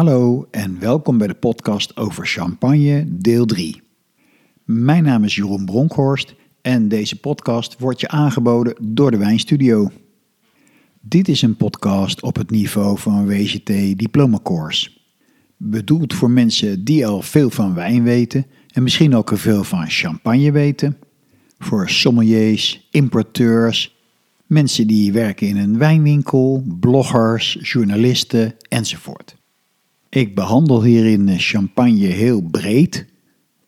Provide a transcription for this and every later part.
Hallo en welkom bij de podcast over champagne, deel 3. Mijn naam is Jeroen Bronkhorst en deze podcast wordt je aangeboden door de Wijnstudio. Dit is een podcast op het niveau van een WGT Diploma Course. Bedoeld voor mensen die al veel van wijn weten en misschien ook veel van champagne weten. Voor sommeliers, importeurs, mensen die werken in een wijnwinkel, bloggers, journalisten enzovoort. Ik behandel hierin champagne heel breed,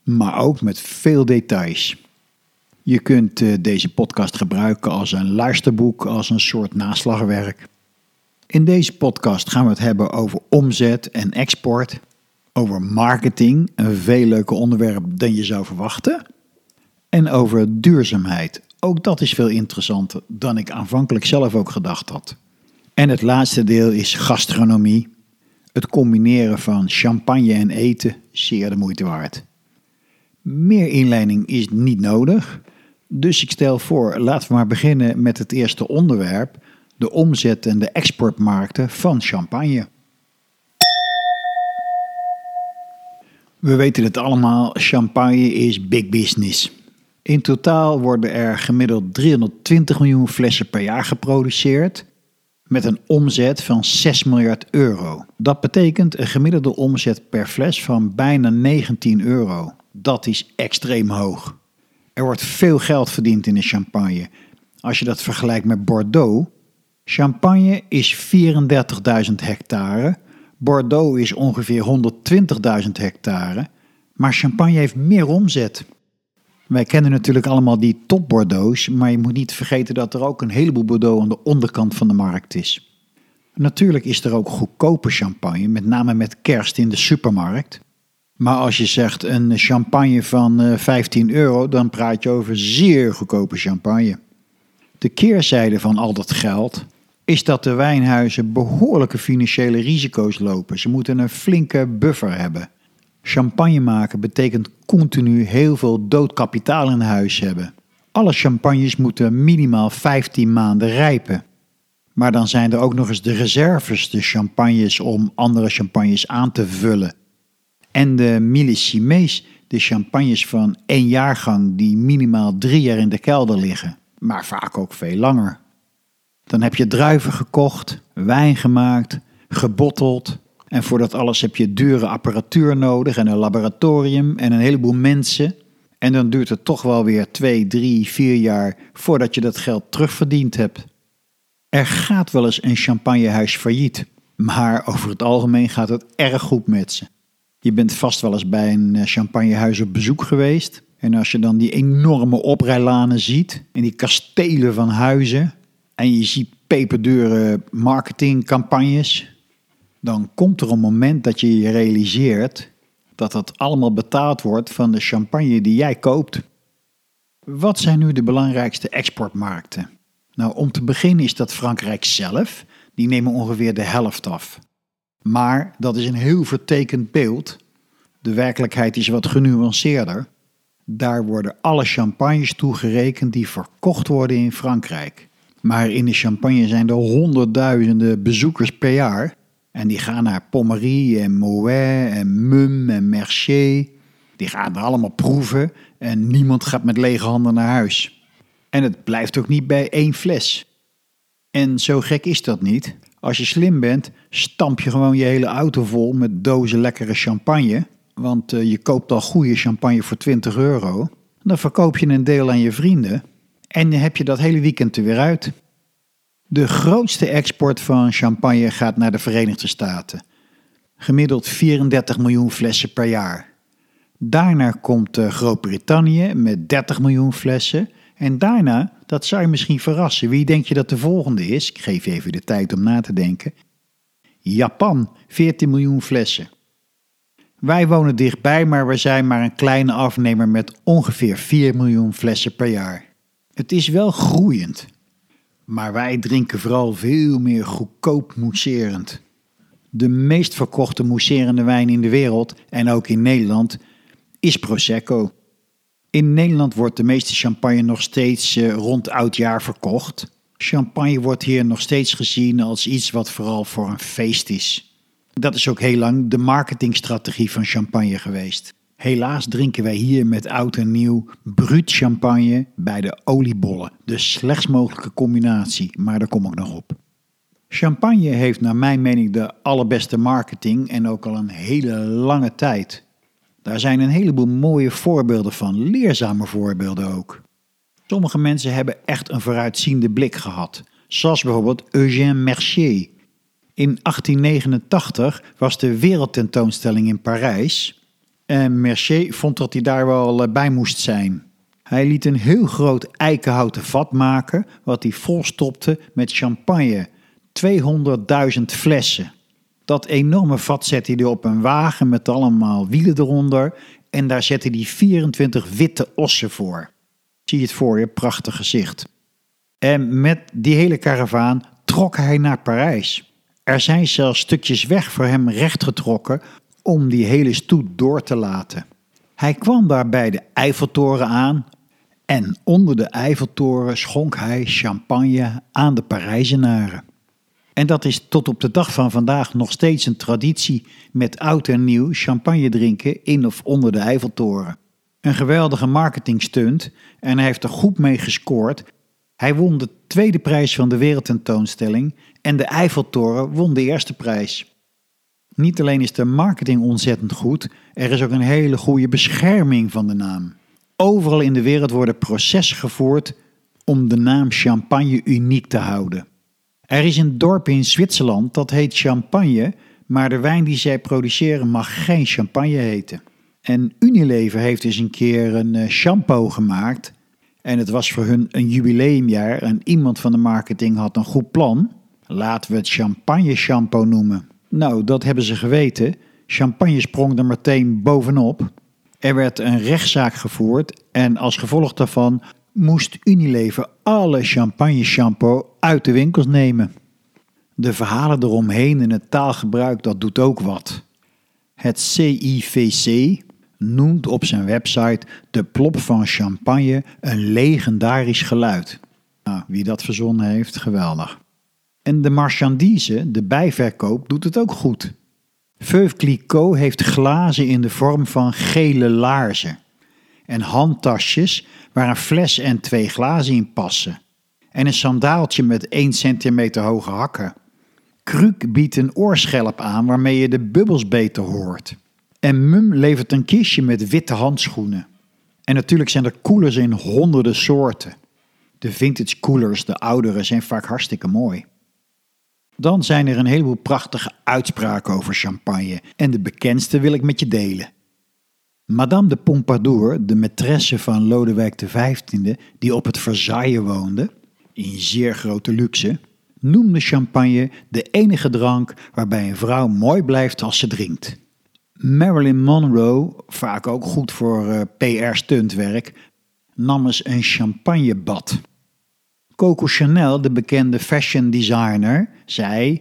maar ook met veel details. Je kunt eh, deze podcast gebruiken als een luisterboek, als een soort naslagwerk. In deze podcast gaan we het hebben over omzet en export, over marketing, een veel leuker onderwerp dan je zou verwachten, en over duurzaamheid. Ook dat is veel interessanter dan ik aanvankelijk zelf ook gedacht had. En het laatste deel is gastronomie. Het combineren van champagne en eten, zeer de moeite waard. Meer inleiding is niet nodig, dus ik stel voor, laten we maar beginnen met het eerste onderwerp, de omzet en de exportmarkten van champagne. We weten het allemaal, champagne is big business. In totaal worden er gemiddeld 320 miljoen flessen per jaar geproduceerd met een omzet van 6 miljard euro. Dat betekent een gemiddelde omzet per fles van bijna 19 euro. Dat is extreem hoog. Er wordt veel geld verdiend in de champagne. Als je dat vergelijkt met Bordeaux. Champagne is 34.000 hectare. Bordeaux is ongeveer 120.000 hectare. Maar champagne heeft meer omzet. Wij kennen natuurlijk allemaal die top Bordeaux's, maar je moet niet vergeten dat er ook een heleboel Bordeaux aan de onderkant van de markt is. Natuurlijk is er ook goedkope champagne, met name met kerst in de supermarkt. Maar als je zegt een champagne van 15 eh, euro, dan praat je over zeer goedkope champagne. De keerzijde van al dat geld is dat de wijnhuizen behoorlijke financiële risico's lopen. Ze moeten een flinke buffer hebben. Champagne maken betekent continu heel veel dood kapitaal in huis hebben. Alle champagnes moeten minimaal 15 maanden rijpen. Maar dan zijn er ook nog eens de reserves, de champagnes om andere champagnes aan te vullen. En de millissimes, de champagnes van één jaargang die minimaal drie jaar in de kelder liggen, maar vaak ook veel langer. Dan heb je druiven gekocht, wijn gemaakt, gebotteld, en voor dat alles heb je dure apparatuur nodig en een laboratorium en een heleboel mensen. En dan duurt het toch wel weer twee, drie, vier jaar voordat je dat geld terugverdiend hebt. Er gaat wel eens een champagnehuis failliet, maar over het algemeen gaat het erg goed met ze. Je bent vast wel eens bij een eh, champagnehuis op bezoek geweest. En als je dan die enorme oprijlanen ziet en die kastelen van huizen en je ziet peperdure marketingcampagnes, dan komt er een moment dat je je realiseert dat dat allemaal betaald wordt van de champagne die jij koopt. Wat zijn nu de belangrijkste exportmarkten? Nou, om te beginnen is dat Frankrijk zelf. Die nemen ongeveer de helft af. Maar dat is een heel vertekend beeld. De werkelijkheid is wat genuanceerder. Daar worden alle champagnes toegerekend die verkocht worden in Frankrijk. Maar in de champagne zijn er honderdduizenden bezoekers per jaar. En die gaan naar Pommery en Moet en Mum en Mercier. Die gaan er allemaal proeven en niemand gaat met lege handen naar huis. En het blijft ook niet bij één fles. En zo gek is dat niet. Als je slim bent, stamp je gewoon je hele auto vol met dozen lekkere champagne. Want uh, je koopt al goede champagne voor 20 euro. Dan verkoop je een deel aan je vrienden. En heb je dat hele weekend er weer uit. De grootste export van champagne gaat naar de Verenigde Staten. Gemiddeld 34 miljoen flessen per jaar. Daarna komt eh, Groot-Brittannië met 30 miljoen flessen. En daarna, dat zou je misschien verrassen, wie denk je dat de volgende is? Ik geef je even de tijd om na te denken. Japan, 14 miljoen flessen. Wij wonen dichtbij, maar we zijn maar een kleine afnemer met ongeveer 4 miljoen flessen per jaar. Het is wel groeiend. Maar wij drinken vooral veel meer goedkoop mousserend. De meest verkochte mousserende wijn in de wereld, en ook in Nederland, is Prosecco. In Nederland wordt de meeste champagne nog steeds uh, rond oudjaar verkocht. Champagne wordt hier nog steeds gezien als iets wat vooral voor een feest is. Dat is ook heel lang de marketingstrategie van champagne geweest. Helaas drinken wij hier met oud en nieuw bruut champagne bij de oliebollen. De slechts mogelijke combinatie, maar daar kom ik nog op. Champagne heeft naar mijn mening de allerbeste marketing en ook al een hele lange tijd. Daar zijn een heleboel mooie voorbeelden van, leerzame voorbeelden ook. Sommige mensen hebben echt een vooruitziende blik gehad, zoals bijvoorbeeld Eugène Mercier. In 1889 was de wereldtentoonstelling in Parijs en Mercier vond dat hij daar wel eh, bij moest zijn. Hij liet een heel groot eikenhouten vat maken, wat hij volstopte met champagne. 200.000 flessen. Dat enorme vat zette hij op een wagen met allemaal wielen eronder. En daar zette hij 24 witte ossen voor. Zie je het voor je, prachtig gezicht. En met die hele karavaan trok hij naar Parijs. Er zijn zelfs stukjes weg voor hem rechtgetrokken om die hele stoet door te laten. Hij kwam daar bij de Eiffeltoren aan en onder de Eiffeltoren schonk hij champagne aan de Parijzenaren. En dat is tot op de dag van vandaag nog steeds een traditie met oud en nieuw champagne drinken in of onder de Eiffeltoren. Een geweldige marketingstunt en hij heeft er goed mee gescoord. Hij won de tweede prijs van de wereldtentoonstelling en de Eiffeltoren won de eerste prijs. Niet alleen is de marketing ontzettend goed, er is ook een hele goede bescherming van de naam. Overal in de wereld worden processen gevoerd om de naam champagne uniek te houden. Er is een dorp in Zwitserland dat heet Champagne, maar de wijn die zij produceren mag geen champagne heten. En Unilever heeft dus een keer een eh, shampoo gemaakt. En het was voor hun een jubileumjaar en iemand van de marketing had een goed plan. Laten we het champagne shampoo noemen. Nou, dat hebben ze geweten. Champagne sprong er meteen bovenop. Er werd een rechtszaak gevoerd en als gevolg daarvan moest Unilever alle champagne shampoo uit de winkels nemen. De verhalen eromheen en het taalgebruik dat doet ook wat. Het CIVC noemt op zijn website de plop van champagne een legendarisch geluid. Nou, wie dat verzonnen heeft, geweldig. En de marchandise, de bijverkoop, doet het ook goed. Veuve Clicquot heeft glazen in de vorm van gele laarzen. En handtasjes waar een fles en twee glazen in passen. En een sandaaltje met 1 centimeter hoge hakken. Kruk biedt een oorschelp aan waarmee je de bubbels beter hoort. En Mum levert een kistje met witte handschoenen. En natuurlijk zijn er koelers in honderden soorten. De vintage koelers, de oudere, zijn vaak hartstikke mooi. Dan zijn er een heleboel prachtige uitspraken over champagne en de bekendste wil ik met je delen. Madame de Pompadour, de maîtresse van Lodewijk XV, die op het Versailles woonde, in zeer grote luxe, noemde champagne de enige drank waarbij een vrouw mooi blijft als ze drinkt. Marilyn Monroe, vaak ook goed voor eh, PR-stuntwerk, nam eens een champagnebad. Coco Chanel, de bekende fashion designer, zei: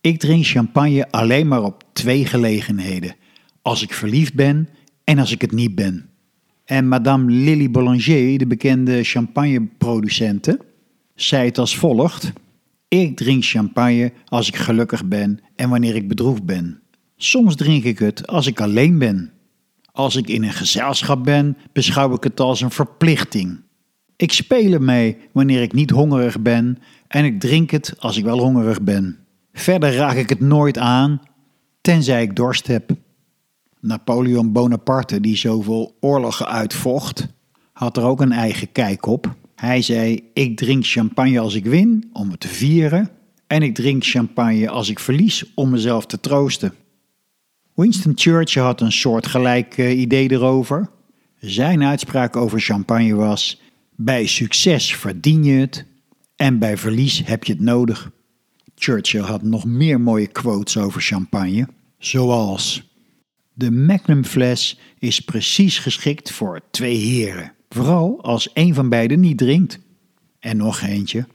Ik drink champagne alleen maar op twee gelegenheden: als ik verliefd ben en als ik het niet ben. En Madame Lily Boulanger, de bekende champagneproducente, zei het als volgt: Ik drink champagne als ik gelukkig ben en wanneer ik bedroefd ben. Soms drink ik het als ik alleen ben. Als ik in een gezelschap ben, beschouw ik het als een verplichting. Ik speel ermee wanneer ik niet hongerig ben en ik drink het als ik wel hongerig ben. Verder raak ik het nooit aan, tenzij ik dorst heb. Napoleon Bonaparte, die zoveel oorlogen uitvocht, had er ook een eigen kijk op. Hij zei: Ik drink champagne als ik win, om het te vieren. En ik drink champagne als ik verlies, om mezelf te troosten. Winston Churchill had een soortgelijk uh, idee erover. Zijn uitspraak over champagne was: Bij succes verdien je het en bij verlies heb je het nodig. Churchill had nog meer mooie quotes over champagne, zoals: De Magnum fles is precies geschikt voor twee heren, vooral als een van beiden niet drinkt. En nog eentje.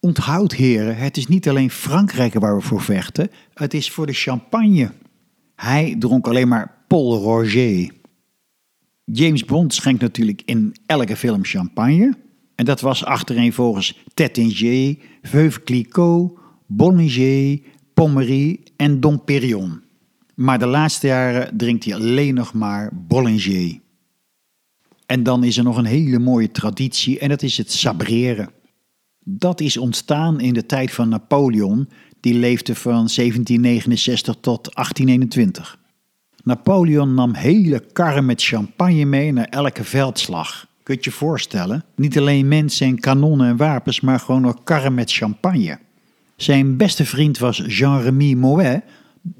Onthoud heren, het is niet alleen Frankrijk waar we voor vechten, het is voor de champagne. Hij dronk alleen maar Paul Roger. James Bond schenkt natuurlijk in elke film champagne. En dat was achtereenvolgens Tettinger, Veuve Clicquot, Bonniger, Pommery en Dom Perignon. Maar de laatste jaren drinkt hij alleen nog maar Bollinger. En dan is er nog een hele mooie traditie en dat is het sabreren. Dat is ontstaan in de tijd van Napoleon, die leefde van 1769 tot 1821. Napoleon nam hele karren met champagne mee naar elke veldslag. Kun je voorstellen? Niet alleen mensen en kanonnen en wapens, maar gewoon ook karren met champagne. Zijn beste vriend was Jean-Remy Mouet,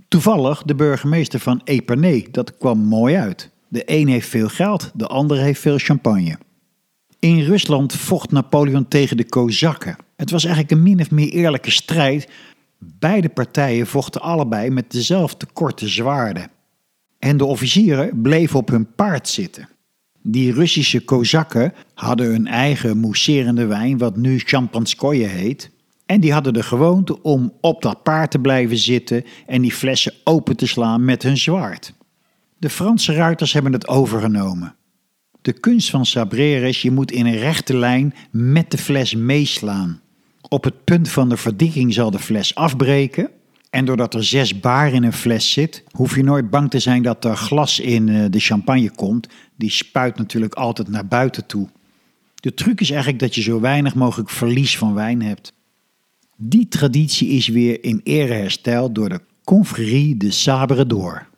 toevallig de burgemeester van Epernay. Dat kwam mooi uit. De een heeft veel geld, de ander heeft veel champagne. In Rusland vocht Napoleon tegen de Kozakken. Het was eigenlijk een min of meer eerlijke strijd. Beide partijen vochten allebei met dezelfde korte zwaarden. En de officieren bleven op hun paard zitten. Die Russische Kozakken hadden hun eigen mousserende wijn, wat nu Champanskoye heet. En die hadden de gewoonte om op dat paard te blijven zitten en die flessen open te slaan met hun zwaard. De Franse ruiters hebben het overgenomen. De kunst van sabreren is je moet in een rechte lijn met de fles meeslaan. Op het punt van de verdikking zal de fles afbreken. En doordat er zes bar in een fles zit, hoef je nooit bang te zijn dat er glas in eh, de champagne komt. Die spuit natuurlijk altijd naar buiten toe. De truc is eigenlijk dat je zo weinig mogelijk verlies van wijn hebt. Die traditie is weer in ere hersteld door de Confrérie de Sabre d'Or.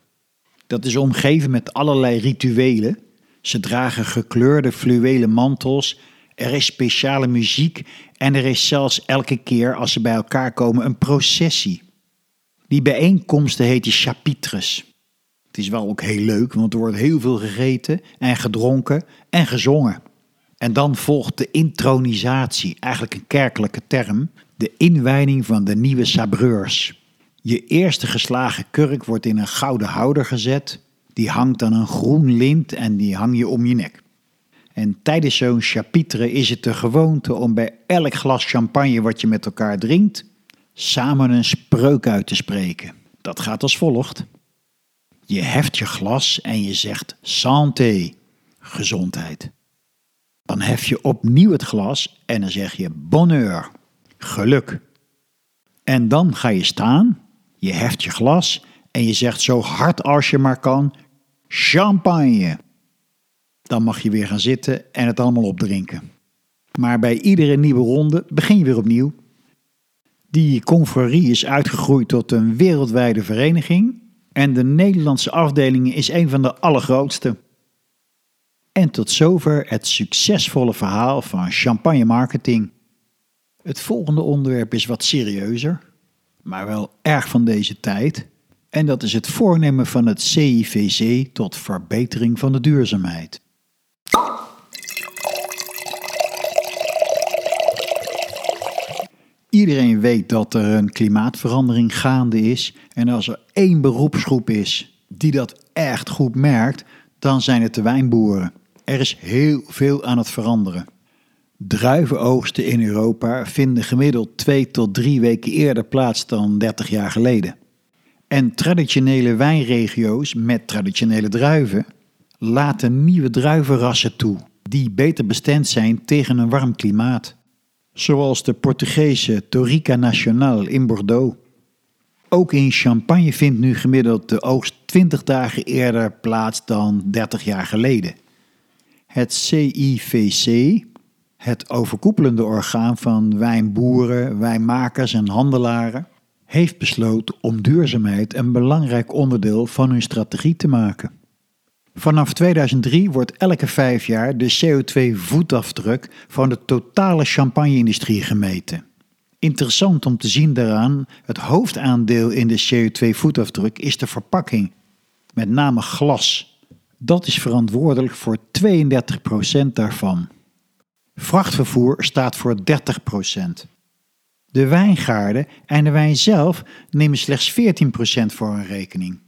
Dat is omgeven met allerlei rituelen. Ze dragen gekleurde fluwelen mantels, er is speciale muziek en er is zelfs elke keer als ze bij elkaar komen een processie. Die bijeenkomsten heten chapitres. Het is wel ook heel leuk, want er wordt heel veel gegeten en gedronken en gezongen. En dan volgt de intronisatie, eigenlijk een kerkelijke term, de inwijding van de nieuwe sabreurs. Je eerste geslagen kurk wordt in een gouden houder gezet. Die hangt aan een groen lint en die hang je om je nek. En tijdens zo'n chapitre is het de gewoonte om bij elk glas champagne wat je met elkaar drinkt, samen een spreuk uit te spreken. Dat gaat als volgt. Je heft je glas en je zegt santé, gezondheid. Dan hef je opnieuw het glas en dan zeg je bonheur, geluk. En dan ga je staan, je heft je glas en je zegt zo hard als je maar kan: champagne. Dan mag je weer gaan zitten en het allemaal opdrinken. Maar bij iedere nieuwe ronde begin je weer opnieuw. Die confrérie is uitgegroeid tot een wereldwijde vereniging en de Nederlandse afdeling is een van de allergrootste. En tot zover het succesvolle verhaal van champagne marketing. Het volgende onderwerp is wat serieuzer, maar wel erg van deze tijd. En dat is het voornemen van het CIVC tot verbetering van de duurzaamheid. Iedereen weet dat er een klimaatverandering gaande is. En als er één beroepsgroep is die dat echt goed merkt, dan zijn het de wijnboeren. Er is heel veel aan het veranderen. Druivenoogsten in Europa vinden gemiddeld twee tot drie weken eerder plaats dan 30 jaar geleden. En traditionele wijnregio's met traditionele druiven laten nieuwe druivenrassen toe die beter bestemd zijn tegen een warm klimaat. Zoals de Portugese Torica Nacional in Bordeaux. Ook in Champagne vindt nu gemiddeld de oogst 20 dagen eerder plaats dan 30 jaar geleden. Het CIVC, het overkoepelende orgaan van wijnboeren, wijnmakers en handelaren, heeft besloten om duurzaamheid een belangrijk onderdeel van hun strategie te maken. Vanaf 2003 wordt elke vijf jaar de CO2-voetafdruk van de totale champagne-industrie gemeten. Interessant om te zien daaraan, het hoofdaandeel in de CO2-voetafdruk is de verpakking, met name glas. Dat is verantwoordelijk voor 32% daarvan. Vrachtvervoer staat voor 30%. De wijngaarden en de wijn zelf nemen slechts 14% voor hun rekening.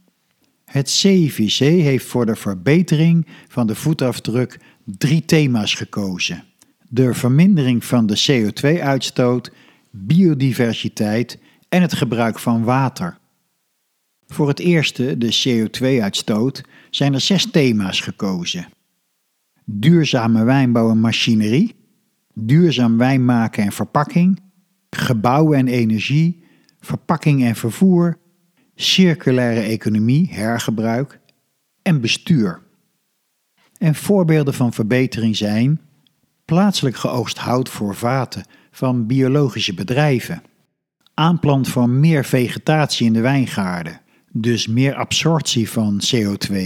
Het CIVC heeft voor de verbetering van de voetafdruk drie thema's gekozen: de vermindering van de CO2-uitstoot, biodiversiteit en het gebruik van water. Voor het eerste, de CO2-uitstoot, zijn er zes thema's gekozen: duurzame wijnbouw en machinerie, duurzaam wijn maken en verpakking, gebouwen en energie, verpakking en vervoer, circulaire economie, hergebruik en bestuur. En voorbeelden van verbetering zijn plaatselijk geoogst hout voor vaten van biologische bedrijven, aanplant van meer vegetatie in de wijngaarden, dus meer absorptie van CO2,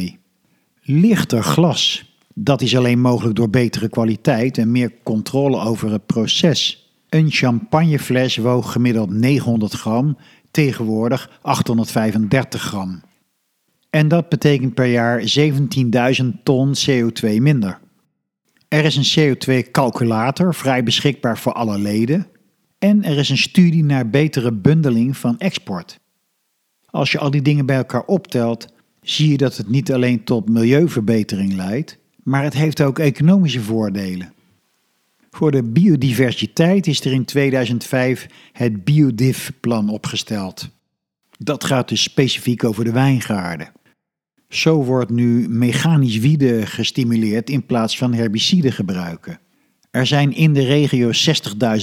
lichter glas, dat is alleen mogelijk door betere kwaliteit en meer controle over het proces. Een champagnefles woog gemiddeld 900 gram, tegenwoordig 835 gram. En dat betekent per jaar 17.000 ton CO2 minder. Er is een CO2-calculator, vrij beschikbaar voor alle leden. En er is een studie naar betere bundeling van export. Als je al die dingen bij elkaar optelt, zie je dat het niet alleen tot milieuverbetering leidt, maar het heeft ook economische voordelen. Voor de biodiversiteit is er in 2005 het Biodiv-plan opgesteld. Dat gaat dus specifiek over de wijngaarden. Zo wordt nu mechanisch wieden gestimuleerd in plaats van herbiciden gebruiken. Er zijn in de regio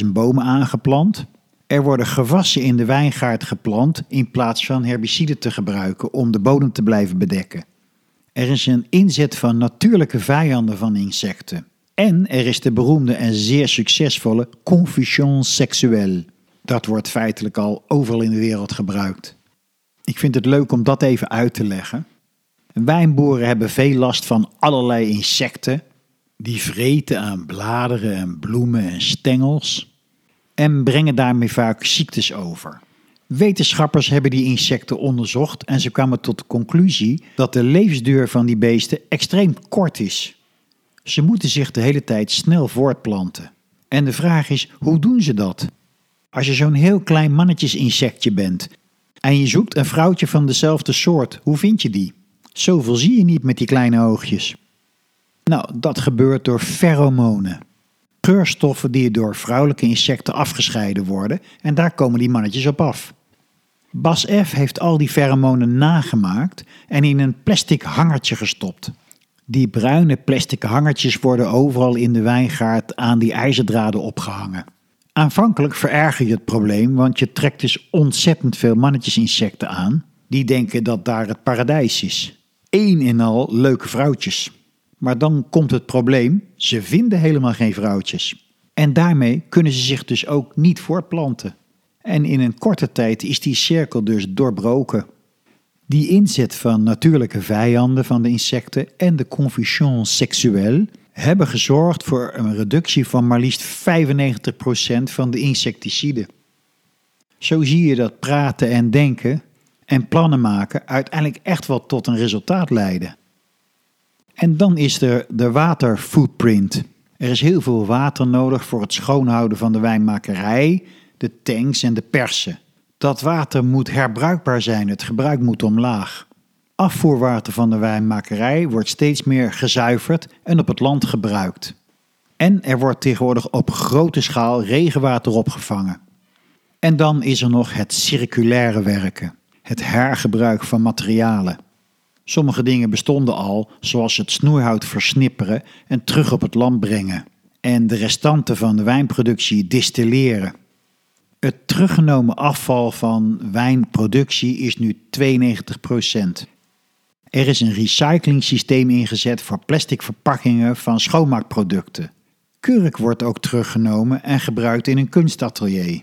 60.000 bomen aangeplant. Er worden gewassen in de wijngaard geplant in plaats van herbiciden te gebruiken om de bodem te blijven bedekken. Er is een inzet van natuurlijke vijanden van insecten. En er is de beroemde en zeer succesvolle confusion seksueel. Dat wordt feitelijk al overal in de wereld gebruikt. Ik vind het leuk om dat even uit te leggen. Wijnboeren hebben veel last van allerlei insecten. Die vreten aan bladeren en bloemen en stengels. En brengen daarmee vaak ziektes over. Wetenschappers hebben die insecten onderzocht en ze kwamen tot de conclusie dat de levensduur van die beesten extreem kort is. Ze moeten zich de hele tijd snel voortplanten. En de vraag is, hoe doen ze dat? Als je zo'n heel klein mannetjesinsectje bent en je zoekt een vrouwtje van dezelfde soort, hoe vind je die? Zoveel zie je niet met die kleine oogjes. Nou, dat gebeurt door pheromonen. Geurstoffen die door vrouwelijke insecten afgescheiden worden en daar komen die mannetjes op af. Bas F. heeft al die pheromonen nagemaakt en in een plastic hangertje gestopt. Die bruine plastic hangertjes worden overal in de wijngaard aan die ijzerdraden opgehangen. Aanvankelijk vererger je het probleem, want je trekt dus ontzettend veel mannetjesinsecten aan. Die denken dat daar het paradijs is. Eén en al leuke vrouwtjes. Maar dan komt het probleem, ze vinden helemaal geen vrouwtjes. En daarmee kunnen ze zich dus ook niet voortplanten. En in een korte tijd is die cirkel dus doorbroken. Die inzet van natuurlijke vijanden van de insecten en de confusion seksueel hebben gezorgd voor een reductie van maar liefst 95% van de insecticiden. Zo zie je dat praten en denken en plannen maken uiteindelijk echt wel tot een resultaat leiden. En dan is er de waterfootprint. Er is heel veel water nodig voor het schoonhouden van de wijnmakerij, de tanks en de persen. Dat water moet herbruikbaar zijn, het gebruik moet omlaag. Afvoerwater van de wijnmakerij wordt steeds meer gezuiverd en op het land gebruikt. En er wordt tegenwoordig op grote schaal regenwater opgevangen. En dan is er nog het circulaire werken, het hergebruik van materialen. Sommige dingen bestonden al, zoals het snoerhout versnipperen en terug op het land brengen. En de restanten van de wijnproductie distilleren. Het teruggenomen afval van wijnproductie is nu 92%. Er is een recyclingsysteem ingezet voor plastic verpakkingen van schoonmaakproducten. Kurk wordt ook teruggenomen en gebruikt in een kunstatelier.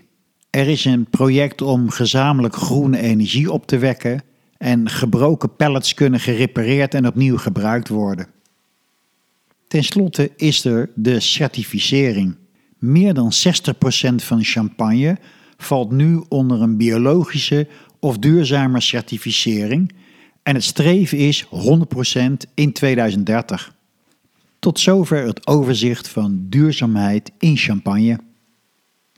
Er is een project om gezamenlijk groene energie op te wekken en gebroken pallets kunnen gerepareerd en opnieuw gebruikt worden. Ten slotte is er de certificering. Meer dan 60% van champagne valt nu onder een biologische of duurzame certificering en het streven is 100% in 2030. Tot zover het overzicht van duurzaamheid in champagne.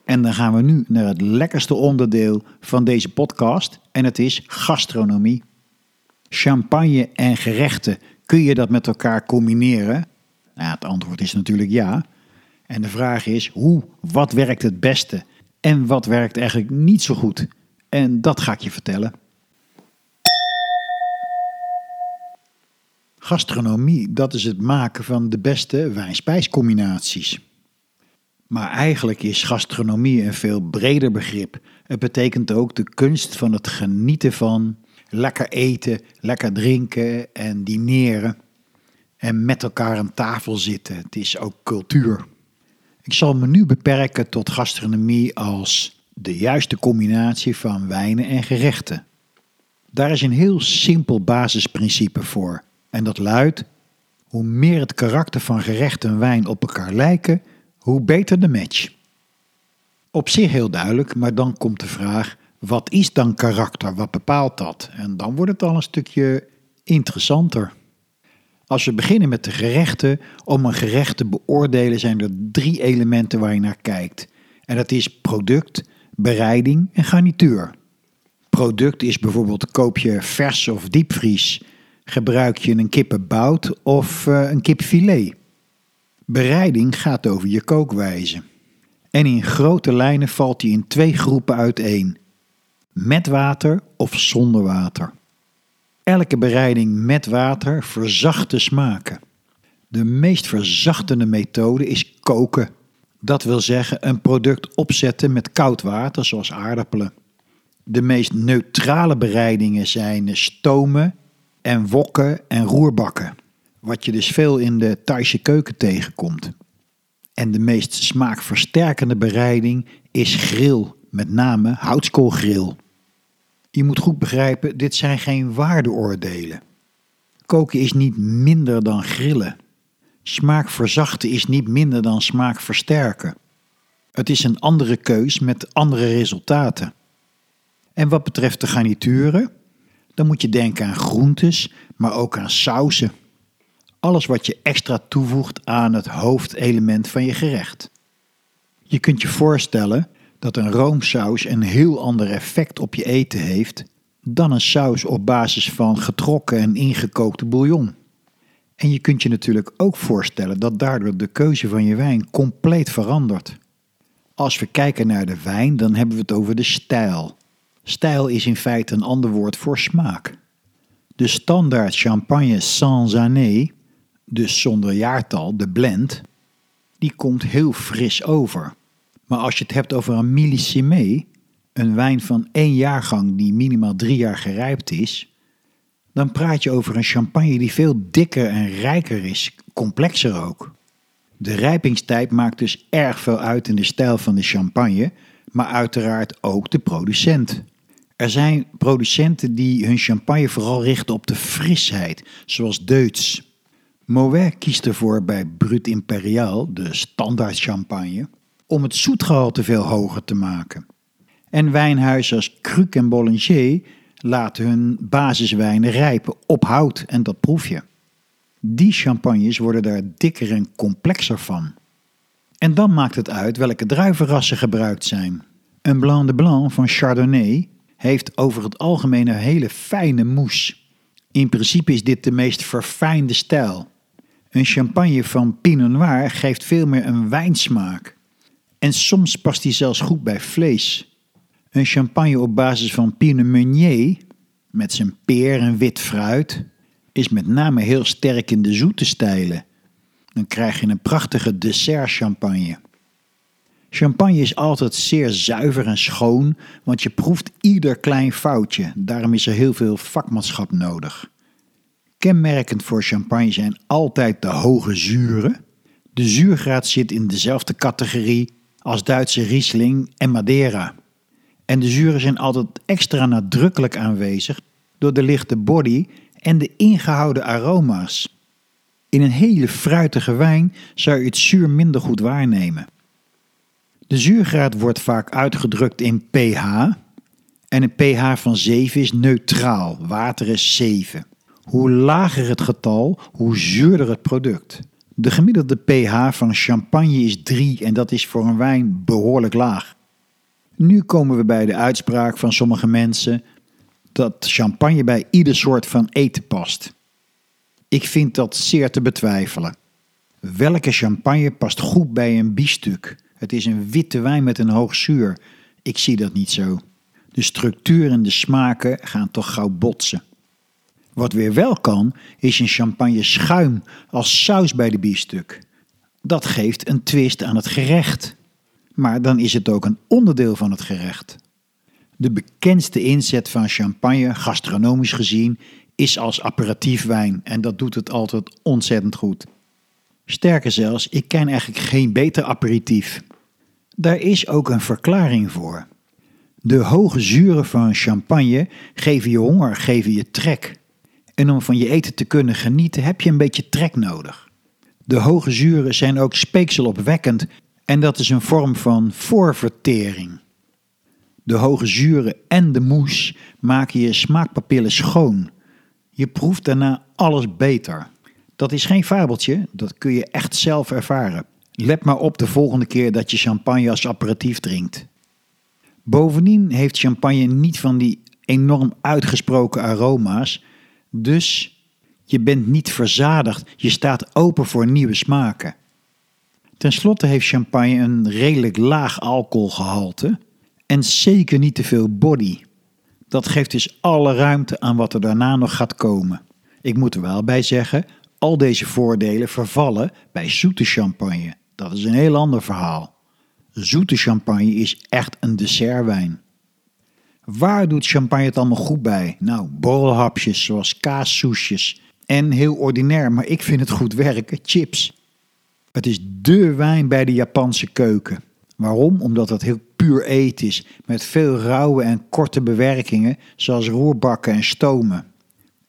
En dan gaan we nu naar het lekkerste onderdeel van deze podcast en het is gastronomie. Champagne en gerechten, kun je dat met elkaar combineren? Nou, het antwoord is natuurlijk ja. En de vraag is hoe, wat werkt het beste en wat werkt eigenlijk niet zo goed? En dat ga ik je vertellen. Gastronomie, dat is het maken van de beste wijn-spijscombinaties. Maar eigenlijk is gastronomie een veel breder begrip. Het betekent ook de kunst van het genieten van lekker eten, lekker drinken en dineren. En met elkaar aan tafel zitten. Het is ook cultuur. Ik zal me nu beperken tot gastronomie als de juiste combinatie van wijnen en gerechten. Daar is een heel simpel basisprincipe voor. En dat luidt: hoe meer het karakter van gerecht en wijn op elkaar lijken, hoe beter de match. Op zich heel duidelijk, maar dan komt de vraag: wat is dan karakter? Wat bepaalt dat? En dan wordt het al een stukje interessanter. Als we beginnen met de gerechten, om een gerecht te beoordelen zijn er drie elementen waar je naar kijkt. En dat is product, bereiding en garnituur. Product is bijvoorbeeld koop je vers of diepvries, gebruik je een kippenbout of uh, een kipfilet. Bereiding gaat over je kookwijze. En in grote lijnen valt die in twee groepen uiteen: met water of zonder water. Elke bereiding met water verzacht de smaken. De meest verzachtende methode is koken. Dat wil zeggen een product opzetten met koud water, zoals aardappelen. De meest neutrale bereidingen zijn stomen en wokken en roerbakken, wat je dus veel in de Thaise keuken tegenkomt. En de meest smaakversterkende bereiding is grill, met name houtskoolgrill. Je moet goed begrijpen, dit zijn geen waardeoordelen. Koken is niet minder dan grillen. Smaak verzachten is niet minder dan smaak versterken. Het is een andere keus met andere resultaten. En wat betreft de garnituren, dan moet je denken aan groentes, maar ook aan sauzen. Alles wat je extra toevoegt aan het hoofdelement van je gerecht. Je kunt je voorstellen dat een roomsaus een heel ander effect op je eten heeft dan een saus op basis van getrokken en ingekookte bouillon. En je kunt je natuurlijk ook voorstellen dat daardoor de keuze van je wijn compleet verandert. Als we kijken naar de wijn, dan hebben we het over de stijl. Stijl is in feite een ander woord voor smaak. De standaard champagne sans année, dus zonder jaartal, de blend, die komt heel fris over. Maar als je het hebt over een millissimé, een wijn van één jaargang die minimaal drie jaar gerijpt is, dan praat je over een champagne die veel dikker en rijker is, complexer ook. De rijpingstijd maakt dus erg veel uit in de stijl van de champagne, maar uiteraard ook de producent. Er zijn producenten die hun champagne vooral richten op de frisheid, zoals Deutz. Moet kiest ervoor bij Brut Imperial, de standaard champagne, om het zoetgehalte veel hoger te maken. En wijnhuizen als Cruc en Bollinger laten hun basiswijnen rijpen op hout en dat proef je. Die champagnes worden daar dikker en complexer van. En dan maakt het uit welke druivenrassen gebruikt zijn. Een Blanc de Blanc van Chardonnay heeft over het algemeen een hele fijne mousse. In principe is dit de meest verfijnde stijl. Een champagne van Pinot Noir geeft veel meer een wijnsmaak. En soms past die zelfs goed bij vlees. Een champagne op basis van Pinot Meunier, met zijn peer en wit fruit, is met name heel sterk in de zoete stijlen. Dan krijg je een prachtige dessert champagne. Champagne is altijd zeer zuiver en schoon, want je proeft ieder klein foutje. Daarom is er heel veel vakmanschap nodig. Kenmerkend voor champagne zijn altijd de hoge zuren. De zuurgraad zit in dezelfde categorie als Duitse Riesling en Madeira. En de zuren zijn altijd extra nadrukkelijk aanwezig door de lichte body en de ingehouden aroma's. In een hele fruitige wijn zou je het zuur minder goed waarnemen. De zuurgraad wordt vaak uitgedrukt in pH en een pH van 7 is neutraal, water is 7. Hoe lager het getal, hoe zuurder het product. De gemiddelde pH van champagne is 3 en dat is voor een wijn behoorlijk laag. Nu komen we bij de uitspraak van sommige mensen dat champagne bij ieder soort van eten past. Ik vind dat zeer te betwijfelen. Welke champagne past goed bij een biefstuk? Het is een witte wijn met een hoog zuur. Ik zie dat niet zo. De structuur en de smaken gaan toch gauw botsen. Wat weer wel kan, is een champagne schuim als saus bij de biefstuk. Dat geeft een twist aan het gerecht. Maar dan is het ook een onderdeel van het gerecht. De bekendste inzet van champagne, gastronomisch gezien, is als aperitiefwijn en dat doet het altijd ontzettend goed. Sterker zelfs, ik ken eigenlijk geen beter aperitief. Daar is ook een verklaring voor. De hoge zuren van champagne geven je honger, geven je trek. En om van je eten te kunnen genieten heb je een beetje trek nodig. De hoge zuren zijn ook speekselopwekkend en dat is een vorm van voorvertering. De hoge zuren en de moes maken je smaakpapillen schoon. Je proeft daarna alles beter. Dat is geen fabeltje, dat kun je echt zelf ervaren. Let maar op de volgende keer dat je champagne als aperitief drinkt. Bovendien heeft champagne niet van die enorm uitgesproken aroma's, dus je bent niet verzadigd, je staat open voor nieuwe smaken. Ten slotte heeft champagne een redelijk laag alcoholgehalte en zeker niet te veel body. Dat geeft dus alle ruimte aan wat er daarna nog gaat komen. Ik moet er wel bij zeggen, al deze voordelen vervallen bij zoete champagne. Dat is een heel ander verhaal. Zoete champagne is echt een dessertwijn. Waar doet champagne het allemaal goed bij? Nou, borrelhapjes zoals kaassoesjes. En heel ordinair, maar ik vind het goed werken, chips. Het is dé wijn bij de Japanse keuken. Waarom? Omdat het heel puur eten is, met veel rauwe en korte bewerkingen, zoals roerbakken en stomen.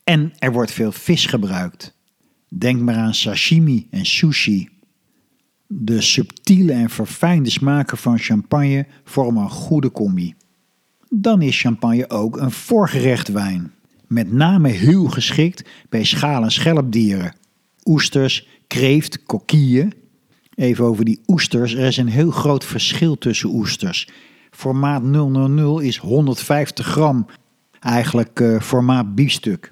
En er wordt veel vis gebruikt. Denk maar aan sashimi en sushi. De subtiele en verfijnde smaken van champagne vormen een goede combi. Dan is champagne ook een voorgerecht wijn. Met name heel geschikt bij schaal- en schelpdieren. Oesters, kreeft, kokieën. Even over die oesters. Er is een heel groot verschil tussen oesters. Formaat 000 is 150 gram. Eigenlijk uh, formaat biefstuk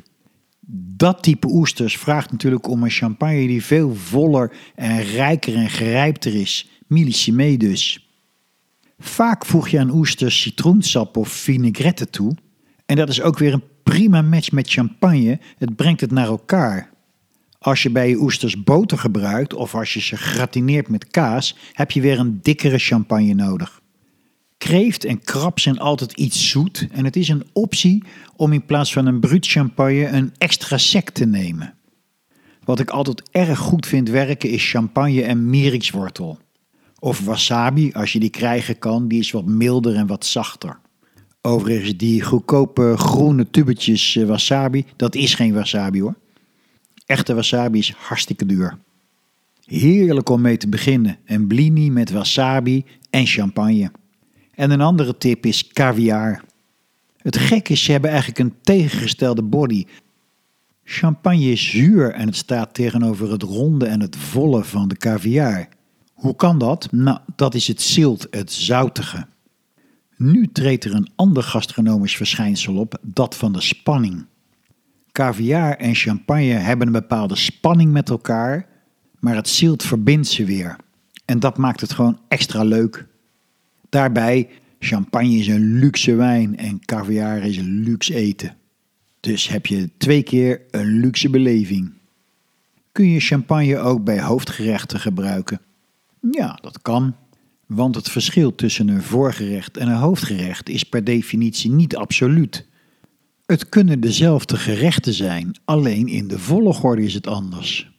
dat type oesters vraagt natuurlijk om een champagne die veel voller en rijker en grijpter is. Millicime dus. Vaak voeg je aan oesters citroensap of vinaigrette toe. En dat is ook weer een prima match met champagne. Het brengt het naar elkaar. Als je bij je oesters boter gebruikt of als je ze gratineert met kaas, heb je weer een dikkere champagne nodig. Kreeft en krab zijn altijd iets zoet en het is een optie om in plaats van een bruut champagne een extra sec te nemen. Wat ik altijd erg goed vind werken is champagne en mirikswortel. Of wasabi, als je die krijgen kan, die is wat milder en wat zachter. Overigens, die goedkope groene tubetjes eh, wasabi, dat is geen wasabi hoor. Echte wasabi is hartstikke duur. Heerlijk om mee te beginnen, een blini met wasabi en champagne. En een andere tip is caviar. Het gekke is, ze hebben eigenlijk een tegengestelde body. Champagne is zuur en het staat tegenover het ronde en het volle van de caviar. Hoe kan dat? Nou, dat is het zilt, het zoutige. Nu treedt er een ander gastronomisch verschijnsel op, dat van de spanning. Caviar en champagne hebben een bepaalde spanning met elkaar, maar het zilt verbindt ze weer. En dat maakt het gewoon extra leuk. Daarbij, champagne is een luxe wijn en caviar is een luxe eten. Dus heb je twee keer een luxe beleving. Kun je champagne ook bij hoofdgerechten gebruiken? Ja, dat kan. Want het verschil tussen een voorgerecht en een hoofdgerecht is per definitie niet absoluut. Het kunnen dezelfde gerechten zijn, alleen in de volgorde is het anders.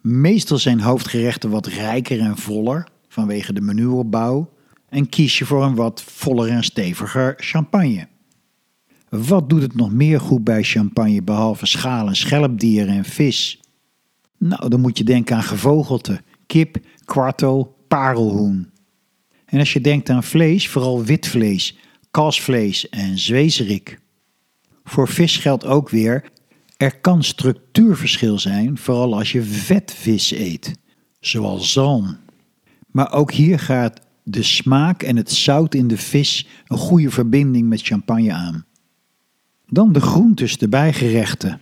Meestal zijn hoofdgerechten wat rijker en voller vanwege de menuopbouw en kies je voor een wat voller en steviger champagne. Wat doet het nog meer goed bij champagne behalve schalen, schelpdieren en vis? Nou, dan moet je denken aan gevogelte, kip, kwartel, parelhoen. En als je denkt aan vlees, vooral wit vlees, kalfsvlees en zwezerik. Voor vis geldt ook weer, er kan structuurverschil zijn, vooral als je vetvis eet, zoals zalm. Maar ook hier gaat de smaak en het zout in de vis een goede verbinding met champagne aan. Dan de groentes, de bijgerechten.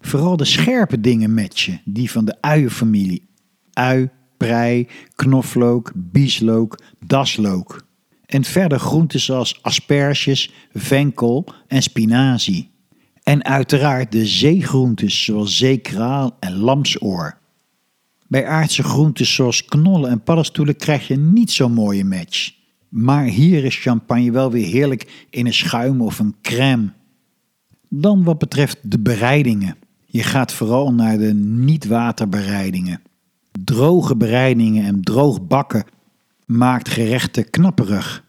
Vooral de scherpe dingen matchen, die van de uienfamilie. Ui, prei, knoflook, bieslook, daslook. En verder groenten zoals asperges, venkel en spinazie. En uiteraard de zeegroentes zoals zeekraal en lamsoor. Bij aardse groenten zoals knollen en paddenstoelen krijg je niet zo'n mooie match. Maar hier is champagne wel weer heerlijk in een schuim of een crème. Dan wat betreft de bereidingen. Je gaat vooral naar de niet-waterbereidingen. Droge bereidingen en droog bakken maakt gerechten knapperig.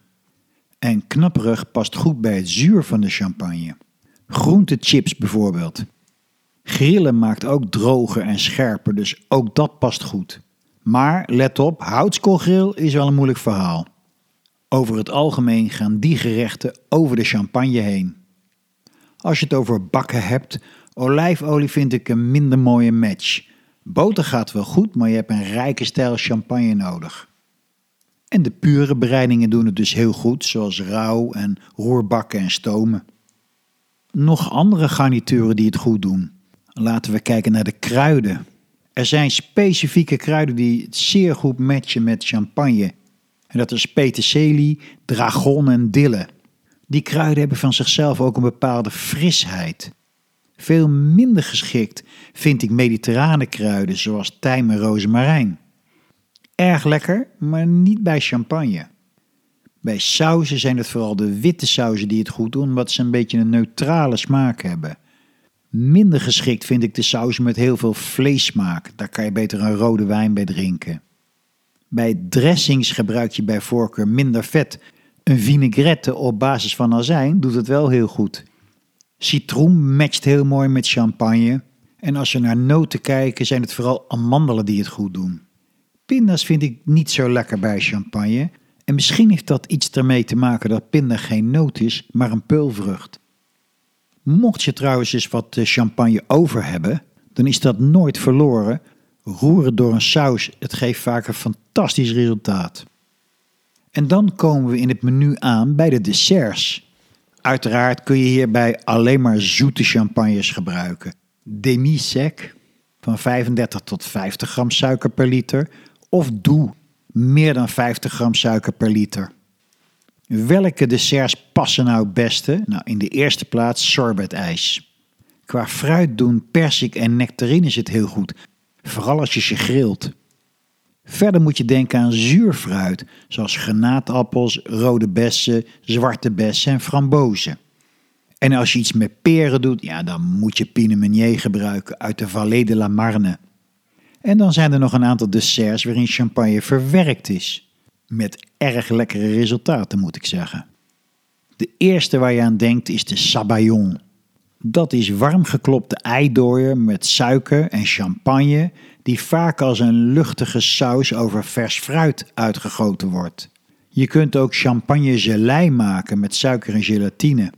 En knapperig past goed bij het zuur van de champagne. Groentechips bijvoorbeeld. Grillen maakt ook droger en scherper, dus ook dat past goed. Maar let op, houtskoolgrill is wel een moeilijk verhaal. Over het algemeen gaan die gerechten over de champagne heen. Als je het over bakken hebt, olijfolie vind ik een minder mooie match. Boter gaat wel goed, maar je hebt een rijke stijl champagne nodig. En de pure bereidingen doen het dus heel goed, zoals rauw en roerbakken en stomen. Nog andere garnituren die het goed doen. Laten we kijken naar de kruiden. Er zijn specifieke kruiden die zeer goed matchen met champagne. En dat is peterselie, dragon en dille. Die kruiden hebben van zichzelf ook een bepaalde frisheid. Veel minder geschikt vind ik mediterrane kruiden zoals tijm en rozemarijn. Erg lekker, maar niet bij champagne. Bij sauzen zijn het vooral de witte sauzen die het goed doen, omdat ze een beetje een neutrale smaak hebben. Minder geschikt vind ik de sauzen met heel veel vleessmaak. Daar kan je beter een rode wijn bij drinken. Bij dressings gebruik je bij voorkeur minder vet. Een vinaigrette op basis van azijn doet het wel heel goed. Citroen matcht heel mooi met champagne. En als we naar noten kijken, zijn het vooral amandelen die het goed doen. Pinda's vind ik niet zo lekker bij champagne. En misschien heeft dat iets ermee te maken dat pinda geen noot is, maar een peulvrucht. Mocht je trouwens eens wat eh, champagne over hebben, dan is dat nooit verloren. Roeren door een saus, het geeft vaak een fantastisch resultaat. En dan komen we in het menu aan bij de desserts. Uiteraard kun je hierbij alleen maar zoete champagnes gebruiken. Demi-sec van 35 tot 50 gram suiker per liter of doe meer dan 50 gram suiker per liter. Welke desserts passen nou het beste? Nou, in de eerste plaats sorbetijs. Qua fruit doen persik en nectarine het heel goed, vooral als je ze grilt. Verder moet je denken aan zuurfruit, zoals granaatappels, rode bessen, zwarte bessen en frambozen. En als je iets met peren doet, ja, dan moet je Pinot Meunier gebruiken uit de Vallée de la Marne. En dan zijn er nog een aantal desserts waarin champagne verwerkt is. Met erg lekkere resultaten, moet ik zeggen. De eerste waar je aan denkt is de sabayon. Dat is warm geklopte eidooier met suiker en champagne, die vaak als een luchtige saus over vers fruit uitgegoten wordt. Je kunt ook champagne gelei maken met suiker en gelatine.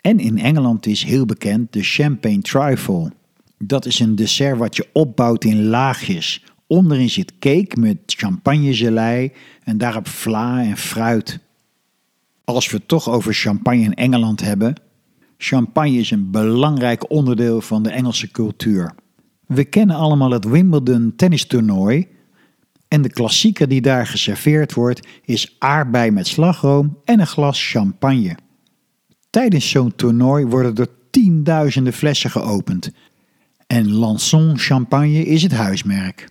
En in Engeland is heel bekend de champagne trifle. Dat is een dessert wat je opbouwt in laagjes. Onderin zit cake met champagnegelei en daarop vla en fruit. Als we het toch over champagne in Engeland hebben, champagne is een belangrijk onderdeel van de Engelse cultuur. We kennen allemaal het Wimbledon tennistoernooi en de klassieker die daar geserveerd wordt is aardbei met slagroom en een glas champagne. Tijdens zo'n toernooi worden er tienduizenden flessen geopend en Lanson Champagne is het huismerk.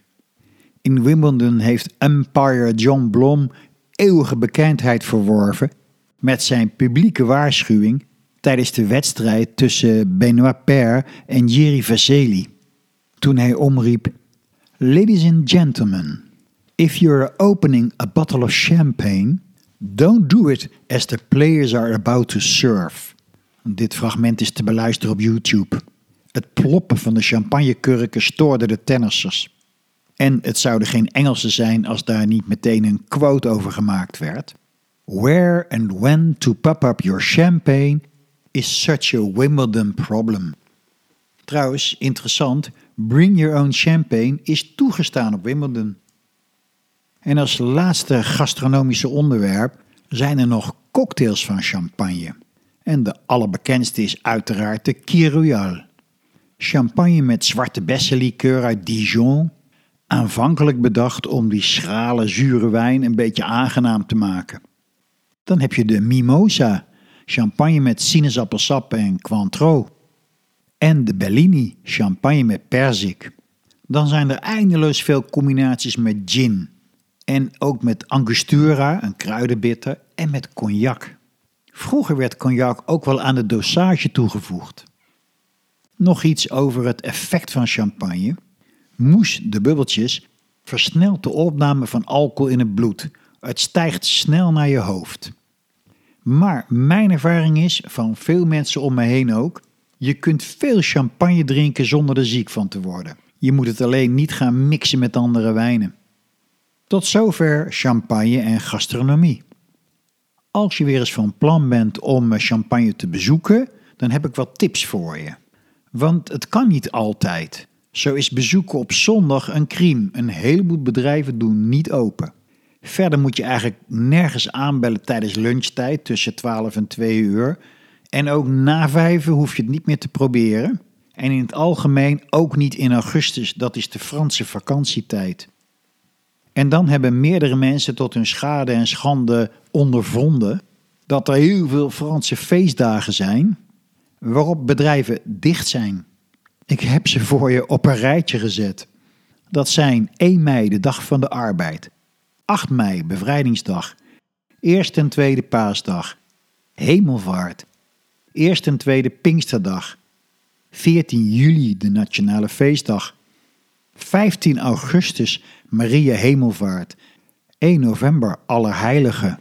In Wimbledon heeft Empire John Blom eeuwige bekendheid verworven met zijn publieke waarschuwing tijdens de wedstrijd tussen Benoit Paire en Jiri Vaseli. Toen hij omriep: Ladies and gentlemen, if you're opening a bottle of champagne, don't do it as the players are about to serve. Dit fragment is te beluisteren op YouTube. Het ploppen van de champagnekurken stoorde de tennissers. En het zouden geen Engelsen zijn als daar niet meteen een quote over gemaakt werd. Where and when to pop up your champagne is such a Wimbledon problem. Trouwens, interessant, bring your own champagne is toegestaan op Wimbledon. En als laatste gastronomische onderwerp zijn er nog cocktails van champagne. En de allerbekendste is uiteraard de Kiroyal. Champagne met zwarte bessenlikeur uit Dijon. Aanvankelijk bedacht om die schrale, zure wijn een beetje aangenaam te maken. Dan heb je de Mimosa, champagne met sinaasappelsap en Cointreau. En de Bellini, champagne met perzik. Dan zijn er eindeloos veel combinaties met gin. En ook met angostura, een kruidenbitter, en met cognac. Vroeger werd cognac ook wel aan de dosage toegevoegd. Nog iets over het effect van champagne. Moes, de bubbeltjes, versnelt de opname van alcohol in het bloed. Het stijgt snel naar je hoofd. Maar mijn ervaring is, van veel mensen om me heen ook, je kunt veel champagne drinken zonder er ziek van te worden. Je moet het alleen niet gaan mixen met andere wijnen. Tot zover champagne en gastronomie. Als je weer eens van plan bent om champagne te bezoeken, dan heb ik wat tips voor je. Want het kan niet altijd. Zo is bezoeken op zondag een crime. Een heleboel bedrijven doen niet open. Verder moet je eigenlijk nergens aanbellen tijdens lunchtijd tussen 12 en 2 uur. En ook na vijven hoef je het niet meer te proberen. En in het algemeen ook niet in augustus, dat is de Franse vakantietijd. En dan hebben meerdere mensen tot hun schade en schande ondervonden dat er heel veel Franse feestdagen zijn waarop bedrijven dicht zijn. Ik heb ze voor je op een rijtje gezet. Dat zijn 1 mei, de dag van de arbeid. 8 mei, bevrijdingsdag. 1 en 2 paasdag. Hemelvaart. 1 en 2 Pinksterdag. 14 juli, de nationale feestdag. 15 augustus, Maria Hemelvaart. 1 november, Allerheiligen.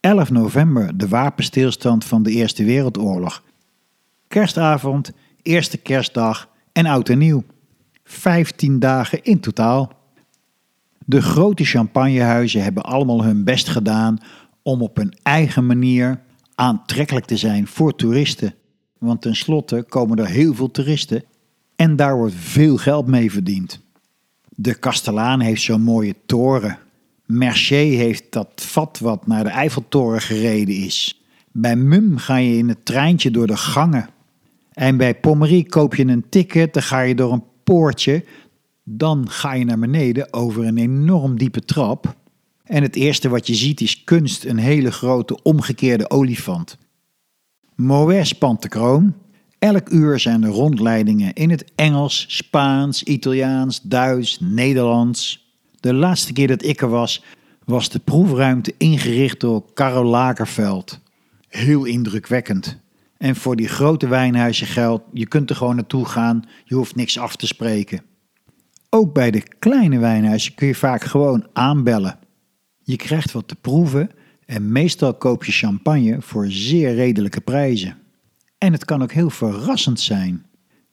11 november, de wapenstilstand van de Eerste Wereldoorlog. Kerstavond, eerste kerstdag en oud en nieuw. 15 dagen in totaal. De grote champagnehuizen hebben allemaal hun best gedaan om op hun eigen manier aantrekkelijk te zijn voor toeristen. Want tenslotte komen er heel veel toeristen en daar wordt veel geld mee verdiend. De Kastelaan heeft zo'n mooie toren. Mercier heeft dat vat wat naar de Eiffeltoren gereden is. Bij Mum ga je in het treintje door de gangen. En bij Pommerie koop je een ticket, dan ga je door een poortje. Dan ga je naar beneden over een enorm diepe trap. En het eerste wat je ziet is kunst, een hele grote omgekeerde olifant. Moes Pantecroon. Elk uur zijn er rondleidingen in het Engels, Spaans, Italiaans, Duits, Nederlands. De laatste keer dat ik er was, was de proefruimte ingericht door Karel Lagerveld. Heel indrukwekkend. En voor die grote wijnhuizen geldt, je kunt er gewoon naartoe gaan, je hoeft niks af te spreken. Ook bij de kleine wijnhuizen kun je vaak gewoon aanbellen. Je krijgt wat te proeven en meestal koop je champagne voor zeer redelijke prijzen. En het kan ook heel verrassend zijn.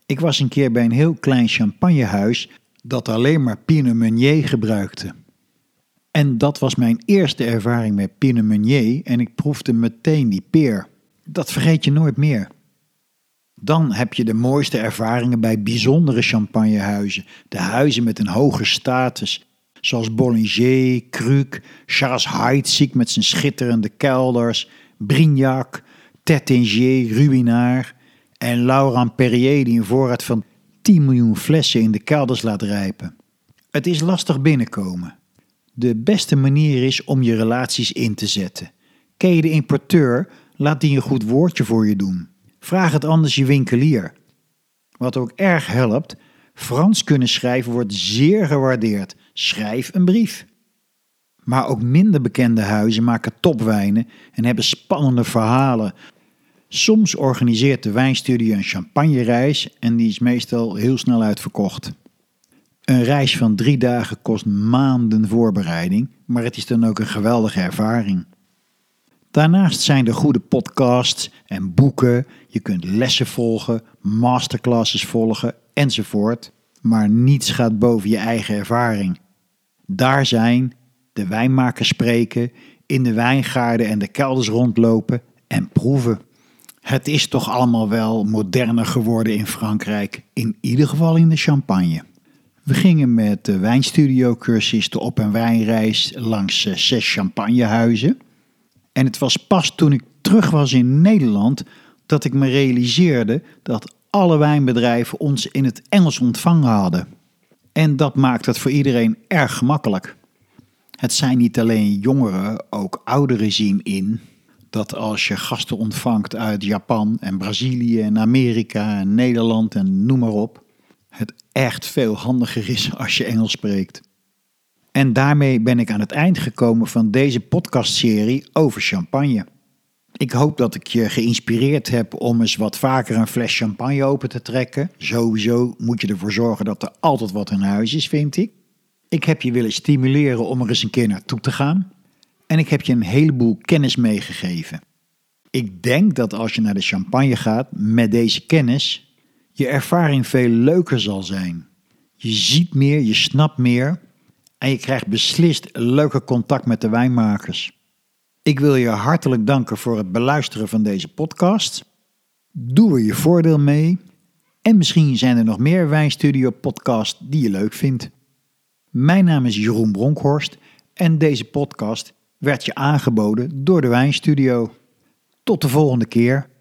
Ik was een keer bij een heel klein champagnehuis dat alleen maar Pinot Meunier gebruikte. En dat was mijn eerste ervaring met Pinot Meunier en ik proefde meteen die peer. Dat vergeet je nooit meer. Dan heb je de mooiste ervaringen bij bijzondere champagnehuizen. De huizen met een hoge status, zoals Bollinger, Kruk, Charles Heidsieck met zijn schitterende kelders, Brignac, Tettinger, Ruinard en Laurent Perrier die een voorraad van 10 miljoen flessen in de kelders laat rijpen. Het is lastig binnenkomen. De beste manier is om je relaties in te zetten. Ken je de importeur, laat die een goed woordje voor je doen. Vraag het anders je winkelier. Wat ook erg helpt, Frans kunnen schrijven wordt zeer gewaardeerd. Schrijf een brief. Maar ook minder bekende huizen maken topwijnen en hebben spannende verhalen. Soms organiseert de wijnstudio een champagnereis en die is meestal heel snel uitverkocht. Een reis van drie dagen kost maanden voorbereiding, maar het is dan ook een geweldige ervaring. Daarnaast zijn er goede podcasts en boeken. Je kunt lessen volgen, masterclasses volgen enzovoort. Maar niets gaat boven je eigen ervaring. Daar zijn, de wijnmakers spreken, in de wijngaarden en de kelders rondlopen en proeven. Het is toch allemaal wel moderner geworden in Frankrijk, in ieder geval in de champagne. We gingen met de wijnstudio-cursus de op- en wijnreis langs eh, zes champagnehuizen. En het was pas toen ik terug was in Nederland dat ik me realiseerde dat alle wijnbedrijven ons in het Engels ontvangen hadden. En dat maakt het voor iedereen erg gemakkelijk. Het zijn niet alleen jongeren, ook ouderen zien in dat als je gasten ontvangt uit Japan en Brazilië en Amerika en Nederland en noem maar op, het echt veel handiger is als je Engels spreekt. En daarmee ben ik aan het eind gekomen van deze podcastserie over champagne. Ik hoop dat ik je geïnspireerd heb om eens wat vaker een fles champagne open te trekken. Sowieso moet je ervoor zorgen dat er altijd wat in huis is, vind ik. Ik heb je willen stimuleren om er eens een keer naartoe te gaan. En ik heb je een heleboel kennis meegegeven. Ik denk dat als je naar de champagne gaat met deze kennis, je ervaring veel leuker zal zijn. Je ziet meer, je snapt meer en je krijgt beslist leuker contact met de wijnmakers. Ik wil je hartelijk danken voor het beluisteren van deze podcast. Doe er je voordeel mee. En misschien zijn er nog meer Wijnstudio podcasts die je leuk vindt. Mijn naam is Jeroen Bronkhorst en deze podcast werd je aangeboden door de Wijnstudio. Tot de volgende keer.